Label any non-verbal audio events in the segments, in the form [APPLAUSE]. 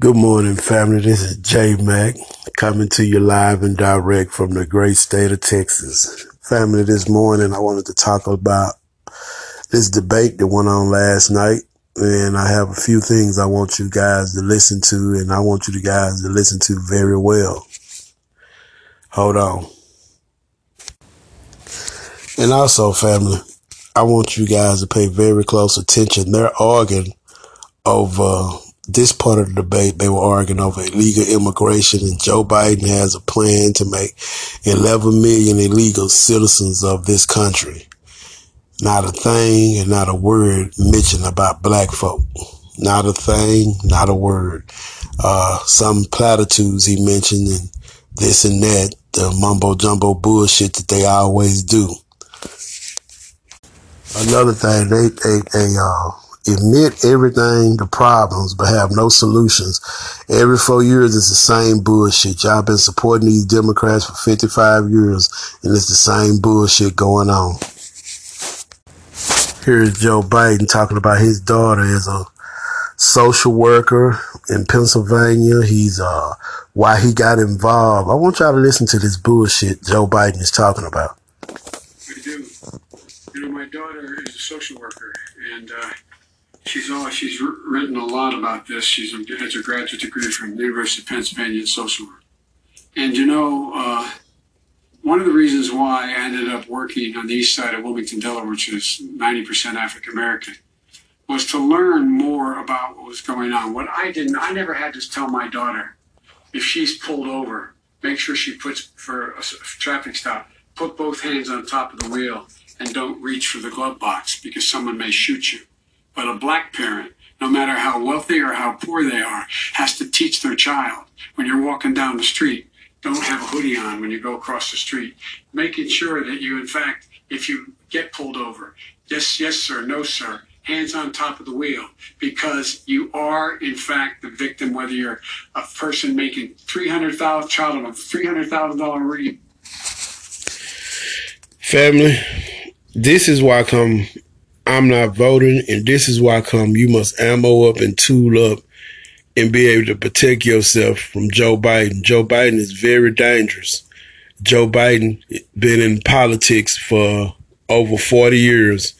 Good morning, family. This is J Mac coming to you live and direct from the great state of Texas. Family, this morning I wanted to talk about this debate that went on last night. And I have a few things I want you guys to listen to, and I want you guys to listen to very well. Hold on. And also, family, I want you guys to pay very close attention. They're arguing over this part of the debate, they were arguing over illegal immigration, and Joe Biden has a plan to make 11 million illegal citizens of this country. Not a thing and not a word mentioned about black folk. Not a thing, not a word. Uh, some platitudes he mentioned and this and that, the mumbo jumbo bullshit that they always do. Another thing, they, they, they, uh, admit everything, the problems, but have no solutions. Every four years, it's the same bullshit. Y'all been supporting these Democrats for 55 years, and it's the same bullshit going on. Here's Joe Biden talking about his daughter as a social worker in Pennsylvania. He's, uh, why he got involved. I want y'all to listen to this bullshit Joe Biden is talking about. I do. You know, my daughter is a social worker, and uh, She's she's written a lot about this. She's has a graduate degree from the University of Pennsylvania in social work. And you know, uh, one of the reasons why I ended up working on the east side of Wilmington, Delaware, which is 90% African American, was to learn more about what was going on. What I didn't, I never had to tell my daughter if she's pulled over, make sure she puts for a traffic stop, put both hands on top of the wheel and don't reach for the glove box because someone may shoot you. But a black parent, no matter how wealthy or how poor they are, has to teach their child. When you're walking down the street, don't have a hoodie on when you go across the street, making sure that you, in fact, if you get pulled over, yes, yes, sir, no, sir, hands on top of the wheel. Because you are in fact the victim whether you're a person making 300000 child of a $300000 family this is why I come I'm not voting, and this is why I come you must ammo up and tool up and be able to protect yourself from Joe Biden. Joe Biden is very dangerous. Joe Biden been in politics for over 40 years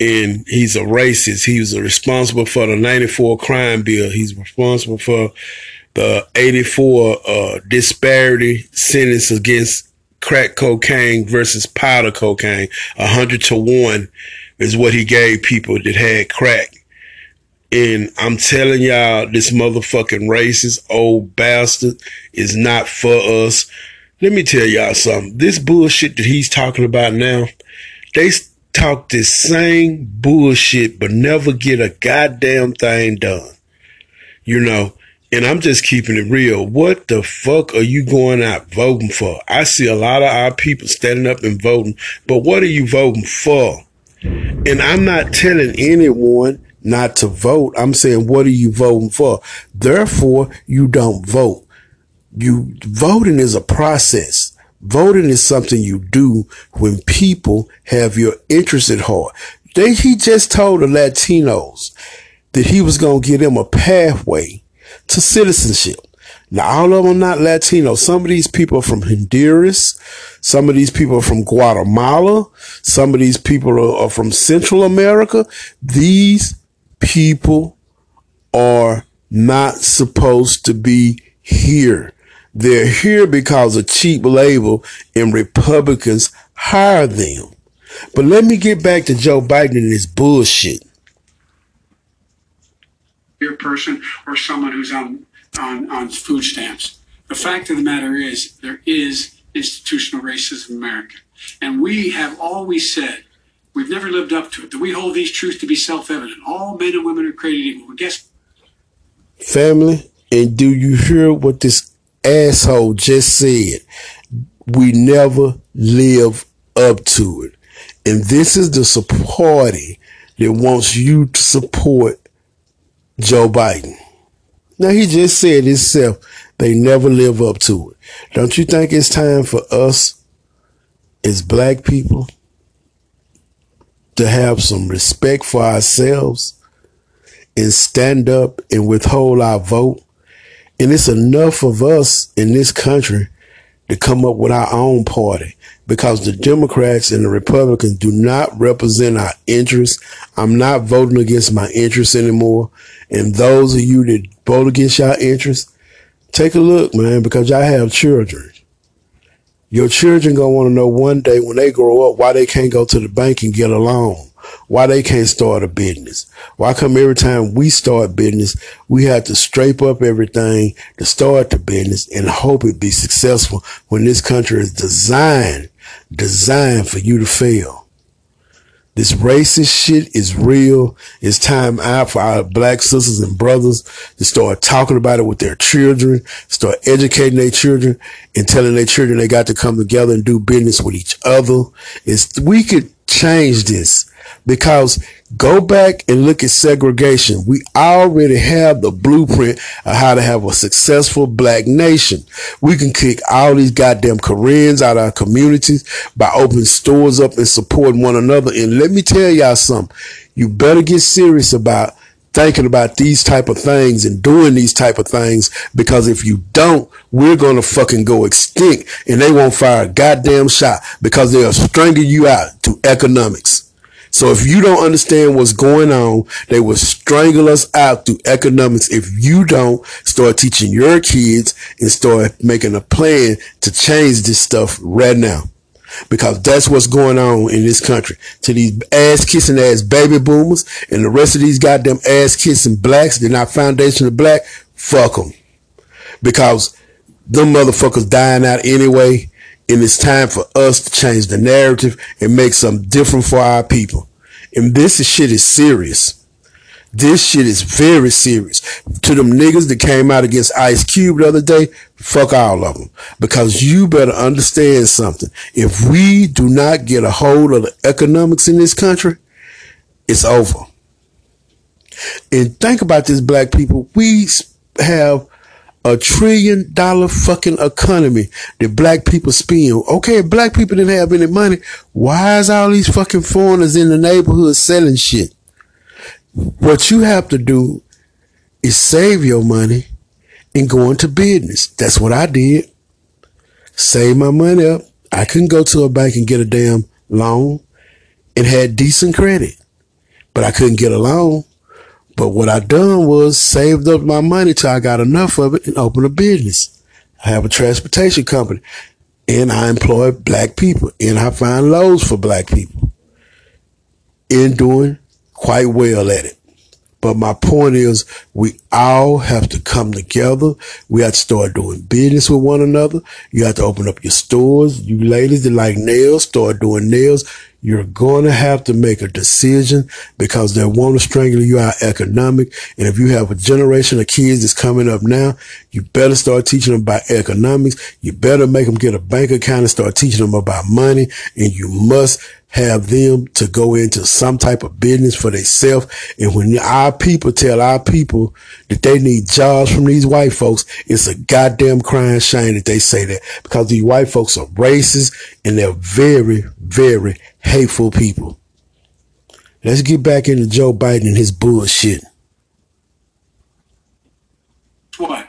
and he's a racist. He was responsible for the 94 crime bill. He's responsible for the 84 uh, disparity sentence against crack cocaine versus powder cocaine, 100 to 1 is what he gave people that had crack. And I'm telling y'all, this motherfucking racist old bastard is not for us. Let me tell y'all something. This bullshit that he's talking about now, they talk this same bullshit, but never get a goddamn thing done. You know, and I'm just keeping it real. What the fuck are you going out voting for? I see a lot of our people standing up and voting, but what are you voting for? And I'm not telling anyone not to vote. I'm saying, what are you voting for? Therefore, you don't vote. You voting is a process. Voting is something you do when people have your interest at heart. They, he just told the Latinos that he was going to give them a pathway to citizenship. Now, all of them are not Latino. Some of these people are from Honduras. Some of these people are from Guatemala. Some of these people are, are from Central America. These people are not supposed to be here. They're here because of cheap labor and Republicans hire them. But let me get back to Joe Biden and his bullshit. Your person or someone who's on on, on food stamps. The fact of the matter is, there is institutional racism in America. And we have always said, we've never lived up to it, that we hold these truths to be self evident. All men and women are created equal. But guess Family, and do you hear what this asshole just said? We never live up to it. And this is the party that wants you to support Joe Biden. Now he just said himself, they never live up to it. Don't you think it's time for us as black people to have some respect for ourselves and stand up and withhold our vote And it's enough of us in this country to come up with our own party because the Democrats and the Republicans do not represent our interests. I'm not voting against my interests anymore. And those of you that vote against your interests, take a look, man, because y'all have children. Your children gonna want to know one day when they grow up why they can't go to the bank and get a loan, why they can't start a business. Why come every time we start business, we have to scrape up everything to start the business and hope it be successful when this country is designed, designed for you to fail. This racist shit is real. It's time out for our black sisters and brothers to start talking about it with their children, start educating their children and telling their children they got to come together and do business with each other. It's, we could change this because go back and look at segregation. We already have the blueprint of how to have a successful black nation. We can kick all these goddamn Koreans out of our communities by opening stores up and supporting one another. And let me tell y'all something. You better get serious about thinking about these type of things and doing these type of things because if you don't, we're going to fucking go extinct and they won't fire a goddamn shot because they'll strangle you out to economics. So if you don't understand what's going on, they will strangle us out through economics if you don't start teaching your kids and start making a plan to change this stuff right now because that's what's going on in this country. To these ass kissing ass baby boomers and the rest of these goddamn ass kissing blacks, they're not foundational black. Fuck them because them motherfuckers dying out anyway. And it's time for us to change the narrative and make something different for our people. And this shit is serious. This shit is very serious. To them niggas that came out against Ice Cube the other day, fuck all of them. Because you better understand something. If we do not get a hold of the economics in this country, it's over. And think about this, black people. We have a trillion dollar fucking economy that black people spend. Okay, black people didn't have any money. Why is all these fucking foreigners in the neighborhood selling shit? What you have to do is save your money and go into business. That's what I did. Save my money up. I couldn't go to a bank and get a damn loan and had decent credit, but I couldn't get a loan. But what I done was saved up my money till I got enough of it and opened a business. I have a transportation company and I employ black people and I find loads for black people in doing quite well at it. But my point is we all have to come together. We have to start doing business with one another. You have to open up your stores. You ladies that like nails, start doing nails. You're going to have to make a decision because they want to strangle you out economic. And if you have a generation of kids that's coming up now, you better start teaching them about economics. You better make them get a bank account and start teaching them about money. And you must have them to go into some type of business for themselves. And when our people tell our people that they need jobs from these white folks, it's a goddamn crying shame that they say that because these white folks are racist and they're very, very hateful people. Let's get back into Joe Biden and his bullshit. What?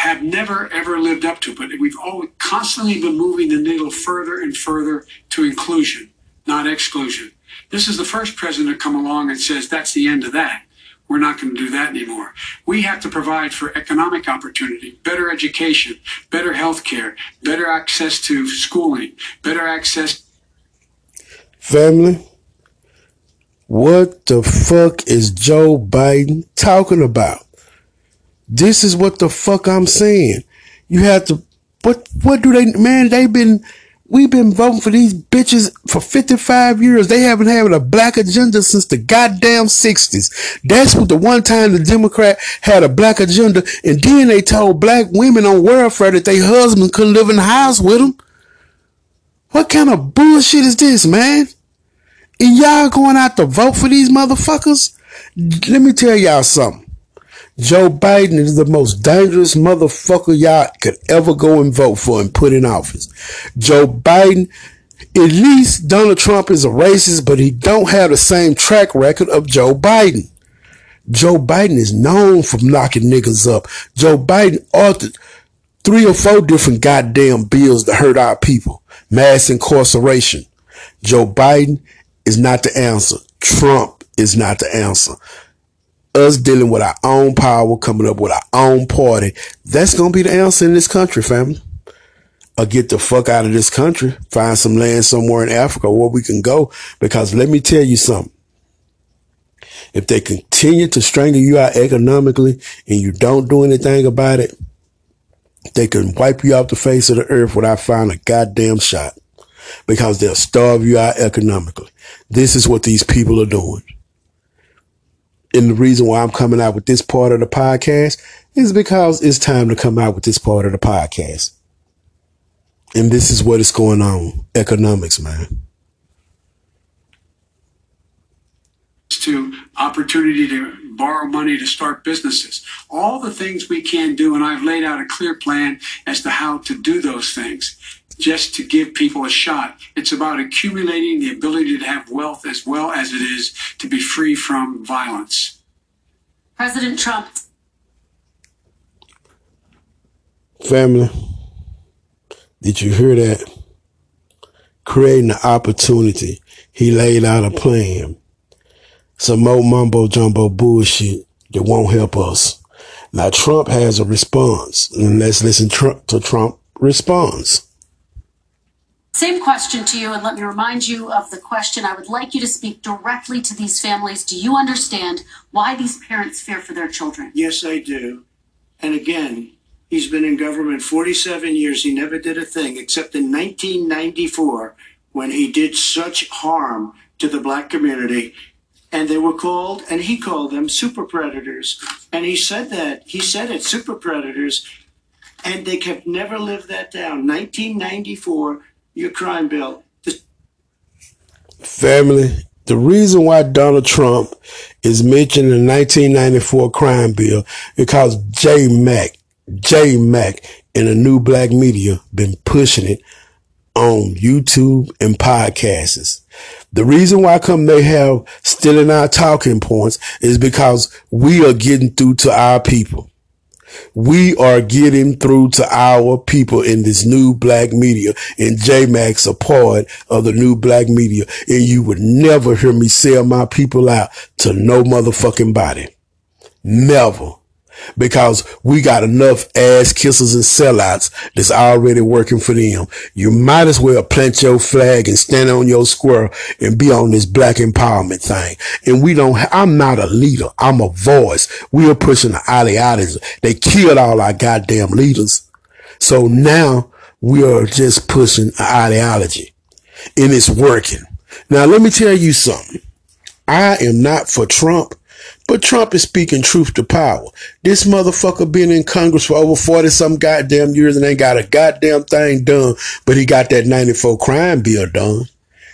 Have never ever lived up to, but we've always constantly been moving the needle further and further to inclusion, not exclusion. This is the first president to come along and says that's the end of that. We're not going to do that anymore. We have to provide for economic opportunity, better education, better health care, better access to schooling, better access. Family, what the fuck is Joe Biden talking about? This is what the fuck I'm saying. You have to, what, what do they, man, they've been, we've been voting for these bitches for 55 years. They haven't had a black agenda since the goddamn 60s. That's what the one time the Democrat had a black agenda. And then they told black women on welfare that their husbands couldn't live in the house with them. What kind of bullshit is this, man? And y'all going out to vote for these motherfuckers? Let me tell y'all something. Joe Biden is the most dangerous motherfucker y'all could ever go and vote for and put in office. Joe Biden, at least Donald Trump is a racist, but he don't have the same track record of Joe Biden. Joe Biden is known for knocking niggas up. Joe Biden authored three or four different goddamn bills to hurt our people. Mass incarceration. Joe Biden is not the answer. Trump is not the answer. Us dealing with our own power, coming up with our own party. That's to be the answer in this country, family. Or get the fuck out of this country. Find some land somewhere in Africa where we can go. Because let me tell you something. If they continue to strangle you out economically and you don't do anything about it, they can wipe you off the face of the earth without finding a goddamn shot because they'll starve you out economically. This is what these people are doing. And the reason why I'm coming out with this part of the podcast is because it's time to come out with this part of the podcast. And this is what is going on. Economics, man. To opportunity to borrow money to start businesses, all the things we can do. And I've laid out a clear plan as to how to do those things just to give people a shot. It's about accumulating the ability to have wealth as well as it is to be free from violence. President Trump. Family, did you hear that? Creating an opportunity. He laid out a plan. Some more mumbo jumbo bullshit that won't help us. Now Trump has a response, and let's listen to Trump response. Same question to you, and let me remind you of the question. I would like you to speak directly to these families. Do you understand why these parents fear for their children? Yes, I do. And again, he's been in government 47 years. He never did a thing except in 1994 when he did such harm to the black community. And they were called, and he called them super predators. And he said that. He said it, super predators. And they have never lived that down. 1994 your crime bill. Family, the reason why Donald Trump is mentioned in the 1994 crime bill because J Mac, J Mac and the new black media been pushing it on YouTube and podcasts. The reason why come they have still in our talking points is because we are getting through to our people we are getting through to our people in this new black media and J Mac's a part of the new black media. And you would never hear me sell my people out to no motherfucking body. Never because we got enough ass kissers and sellouts that's already working for them. You might as well plant your flag and stand on your square and be on this black empowerment thing. And we don't, I'm not a leader. I'm a voice. We are pushing the ideology. They killed all our goddamn leaders. So now we are just pushing ideology and it's working. Now let me tell you something. I am not for Trump. But Trump is speaking truth to power. This motherfucker been in Congress for over 40 some goddamn years and ain't got a goddamn thing done, but he got that 94 crime bill done.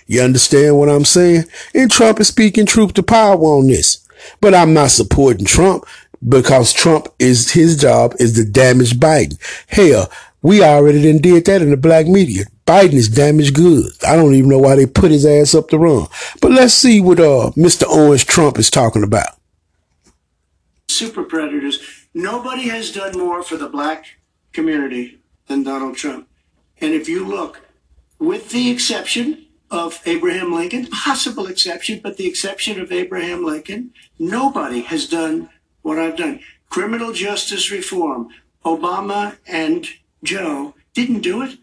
You understand what I'm saying? And Trump is speaking truth to power on this. But I'm not supporting Trump because Trump is his job is to damage Biden. Hell, we already done did that in the black media. Biden is damaged goods. I don't even know why they put his ass up the run. But let's see what uh Mr. Orange Trump is talking about super predators. Nobody has done more for the black community than Donald Trump. And if you look, with the exception of Abraham Lincoln, [LAUGHS] possible exception, but the exception of Abraham Lincoln, nobody has done what I've done. Criminal justice reform. Obama and Joe didn't do it.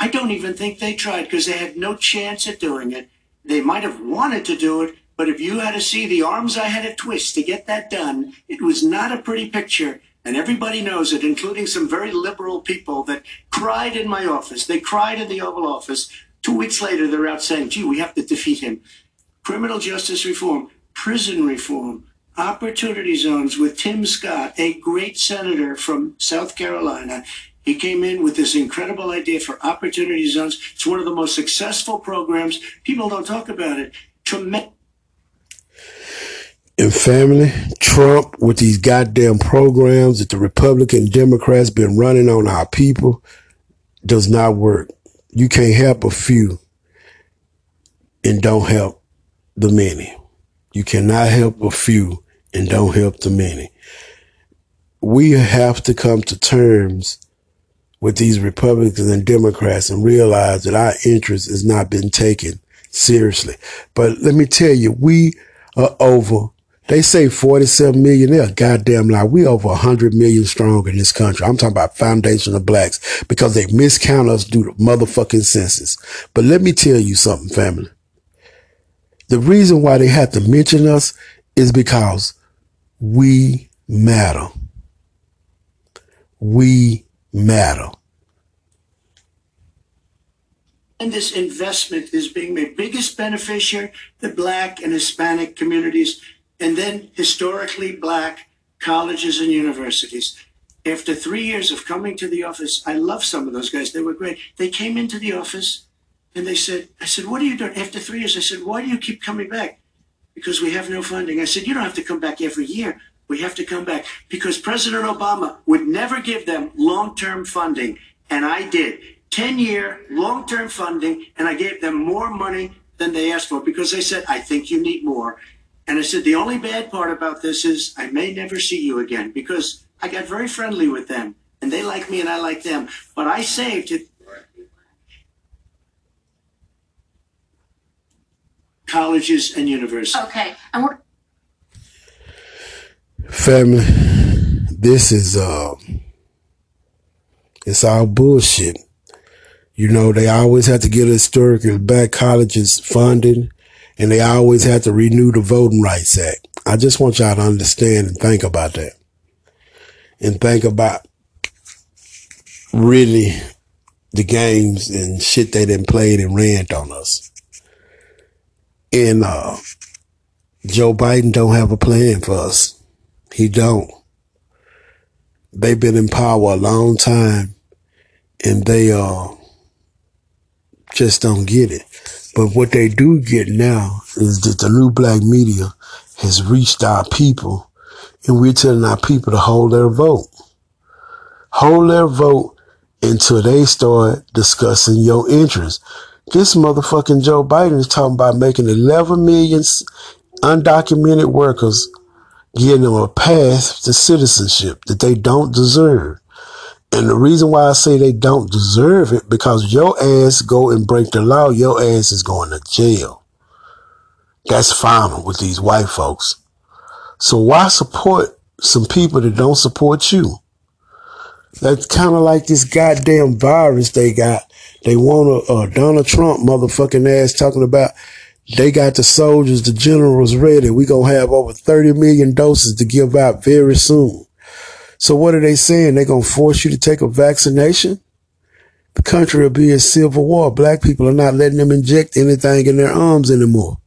I don't even think they tried because they had no chance at doing it. They might have wanted to do it, but if you had to see the arms I had to twist to get that done, it was not a pretty picture. And everybody knows it, including some very liberal people that cried in my office. They cried in the Oval Office. Two weeks later, they're out saying, gee, we have to defeat him. Criminal justice reform, prison reform, opportunity zones with Tim Scott, a great senator from South Carolina. He came in with this incredible idea for opportunity zones. It's one of the most successful programs. People don't talk about it. Tremendous and family, Trump with these goddamn programs that the Republican Democrats been running on our people does not work. You can't help a few and don't help the many. You cannot help a few and don't help the many. We have to come to terms with these Republicans and Democrats and realize that our interest has not been taken seriously. But let me tell you, we are over. They say 47 million. They're a goddamn lie. We over 100 million strong in this country. I'm talking about foundation of blacks because they miscount us due to motherfucking census. But let me tell you something, family. The reason why they have to mention us is because we matter. We matter. And this investment is being made. Biggest beneficiary, the black and Hispanic communities, and then historically black colleges and universities. After three years of coming to the office, I love some of those guys. They were great. They came into the office and they said, I said, what are you doing? After three years, I said, why do you keep coming back? Because we have no funding. I said, you don't have to come back every year. We have to come back because President Obama would never give them long term funding. And I did 10 year long term funding, and I gave them more money than they asked for because they said, I think you need more. And I said, the only bad part about this is I may never see you again because I got very friendly with them and they like me and I like them. But I saved it. Colleges and universities. Okay, and we're Family, this is uh it's all bullshit. You know, they always have to get historically black colleges funding and they always have to renew the Voting Rights Act. I just want y'all to understand and think about that. And think about really the games and shit they done played and ran on us. And uh Joe Biden don't have a plan for us. He don't. They've been in power a long time and they uh just don't get it. But what they do get now is that the new black media has reached our people and we're telling our people to hold their vote. Hold their vote until they start discussing your interests. This motherfucking Joe Biden is talking about making 11 million undocumented workers giving them a path to citizenship that they don't deserve. And the reason why I say they don't deserve it, because your ass go and break the law, your ass is going to jail. That's final with these white folks. So why support some people that don't support you? That's kind of like this goddamn virus they got. They want a, a Donald Trump motherfucking ass talking about they got the soldiers, the generals ready. We gonna have over 30 million doses to give out very soon. So what are they saying? They're gonna force you to take a vaccination? The country will be in civil war. Black people are not letting them inject anything in their arms anymore.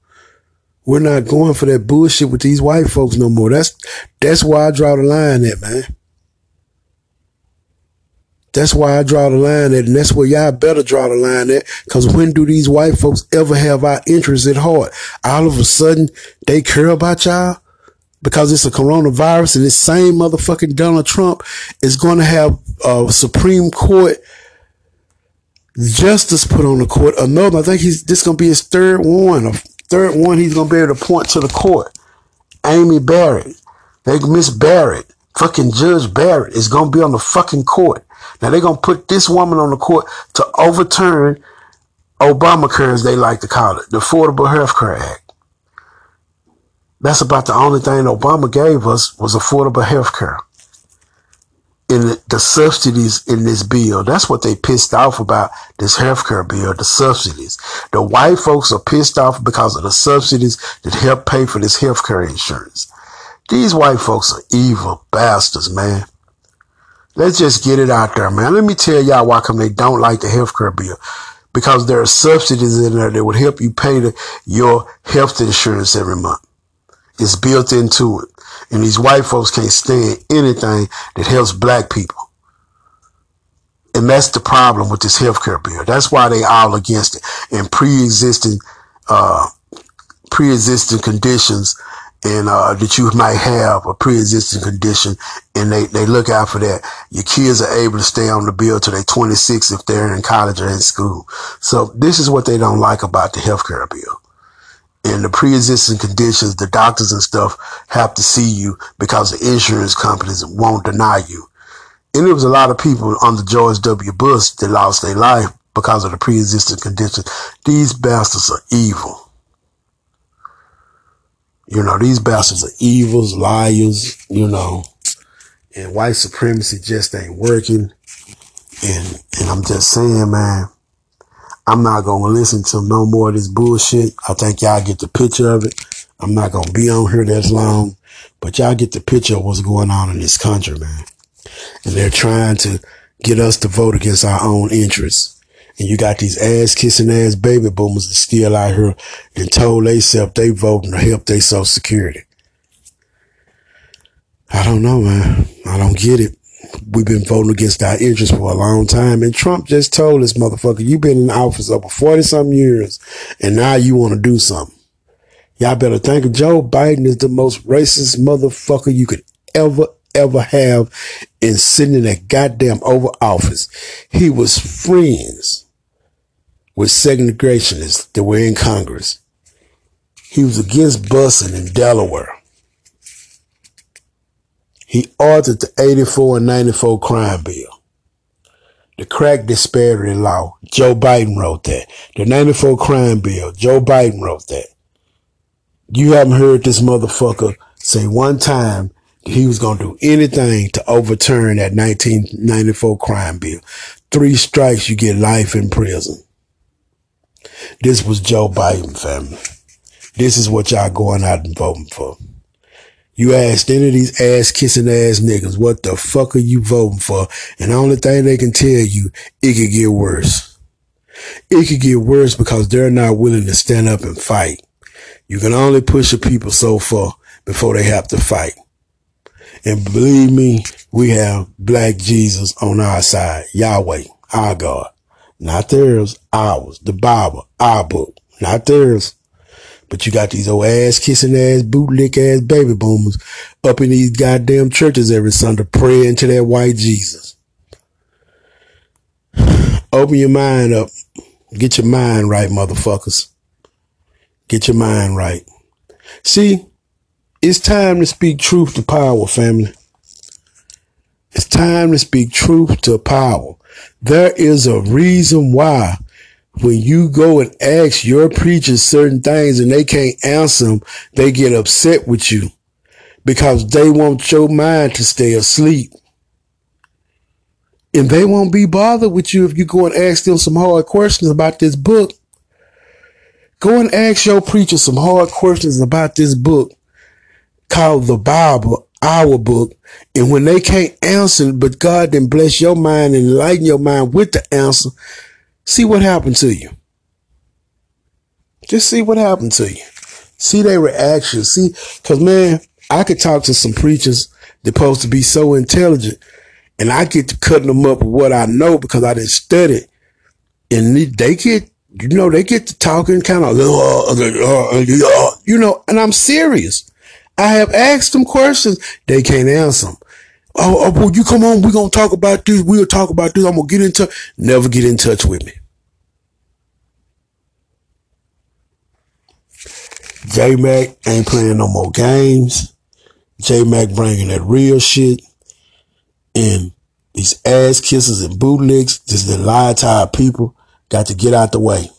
We're not going for that bullshit with these white folks no more. That's that's why I draw the line at, man. That's why I draw the line at, and that's where y'all better draw the line at. Cause when do these white folks ever have our interests at heart? All of a sudden, they care about y'all because it's a coronavirus, and this same motherfucking Donald Trump is going to have a Supreme Court justice put on the court. Another, I think he's this going to be his third one, a third one he's going to be able to point to the court. Amy Barrett, they Miss Barrett, fucking Judge Barrett is going to be on the fucking court. Now they're going to put this woman on the court to overturn Obamacare, as they like to call it, the Affordable Health Care Act. That's about the only thing Obama gave us was affordable health care. In the subsidies in this bill, that's what they pissed off about this health care bill, the subsidies. The white folks are pissed off because of the subsidies that help pay for this health care insurance. These white folks are evil bastards, man. Let's just get it out there, man. Let me tell y'all why come they don't like the health care bill. Because there are subsidies in there that would help you pay the, your health insurance every month. It's built into it. And these white folks can't stand anything that helps black people. And that's the problem with this health care bill. That's why they all against it. And pre-existing, uh, pre-existing conditions and uh, that you might have a pre-existing condition and they, they look out for that. Your kids are able to stay on the bill till they're 26 if they're in college or in school. So this is what they don't like about the healthcare bill. And the pre-existing conditions, the doctors and stuff have to see you because the insurance companies won't deny you. And there was a lot of people under George W. Bush that lost their life because of the pre-existing conditions. These bastards are evil. You know, these bastards are evils, liars, you know, and white supremacy just ain't working. And, and I'm just saying, man, I'm not going to listen to no more of this bullshit. I think y'all get the picture of it. I'm not going to be on here that long, but y'all get the picture of what's going on in this country, man. And they're trying to get us to vote against our own interests. And you got these ass kissing ass baby boomers that still out here and told themselves they voting to help their social security. I don't know, man. I don't get it. We've been voting against our interests for a long time. And Trump just told this motherfucker, you've been in office over 40 some years and now you want to do something. Y'all better think Joe Biden is the most racist motherfucker you could ever, ever have in sitting in that goddamn Oval Office. He was friends with segregationists that were in Congress. He was against busing in Delaware. He authored the 84 and 94 crime bill. The crack disparity law, Joe Biden wrote that. The 94 crime bill, Joe Biden wrote that. You haven't heard this motherfucker say one time he was going to do anything to overturn that 1994 crime bill. Three strikes, you get life in prison. This was Joe Biden, family. This is what y'all going out and voting for. You asked any of these ass kissing ass niggas, what the fuck are you voting for? And the only thing they can tell you, it could get worse. It could get worse because they're not willing to stand up and fight. You can only push the people so far before they have to fight. And believe me, we have black Jesus on our side. Yahweh, our God. Not theirs, ours. The Bible, our book. Not theirs. But you got these old ass kissing ass bootlick ass baby boomers up in these goddamn churches every Sunday praying to that white Jesus. [SIGHS] Open your mind up. Get your mind right, motherfuckers. Get your mind right. See, it's time to speak truth to power, family. It's time to speak truth to power. There is a reason why when you go and ask your preachers certain things and they can't answer them, they get upset with you because they want your mind to stay asleep. And they won't be bothered with you if you go and ask them some hard questions about this book. Go and ask your preacher some hard questions about this book called the Bible, our book. And when they can't answer, but God then bless your mind and enlighten your mind with the answer, See what happened to you. Just see what happened to you. See their reaction. See, cause man, I could talk to some preachers that supposed to be so intelligent and I get to cutting them up with what I know because I didn't study. And they get, you know, they get to talking kind of, you know, and I'm serious. I have asked them questions. They can't answer them. Oh, oh, you come on. We're going to talk about this. We'll talk about this. I'm going to get in touch. Never get in touch with me. J Mac ain't playing no more games. J Mac bringing that real shit. And these ass kisses and bootlegs, just the lie our people, got to get out the way.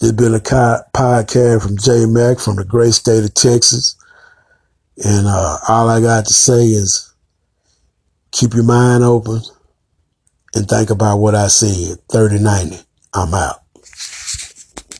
There's been a podcast from J Mac from the great state of Texas. And uh, all I got to say is keep your mind open and think about what I said. 3090. I'm out.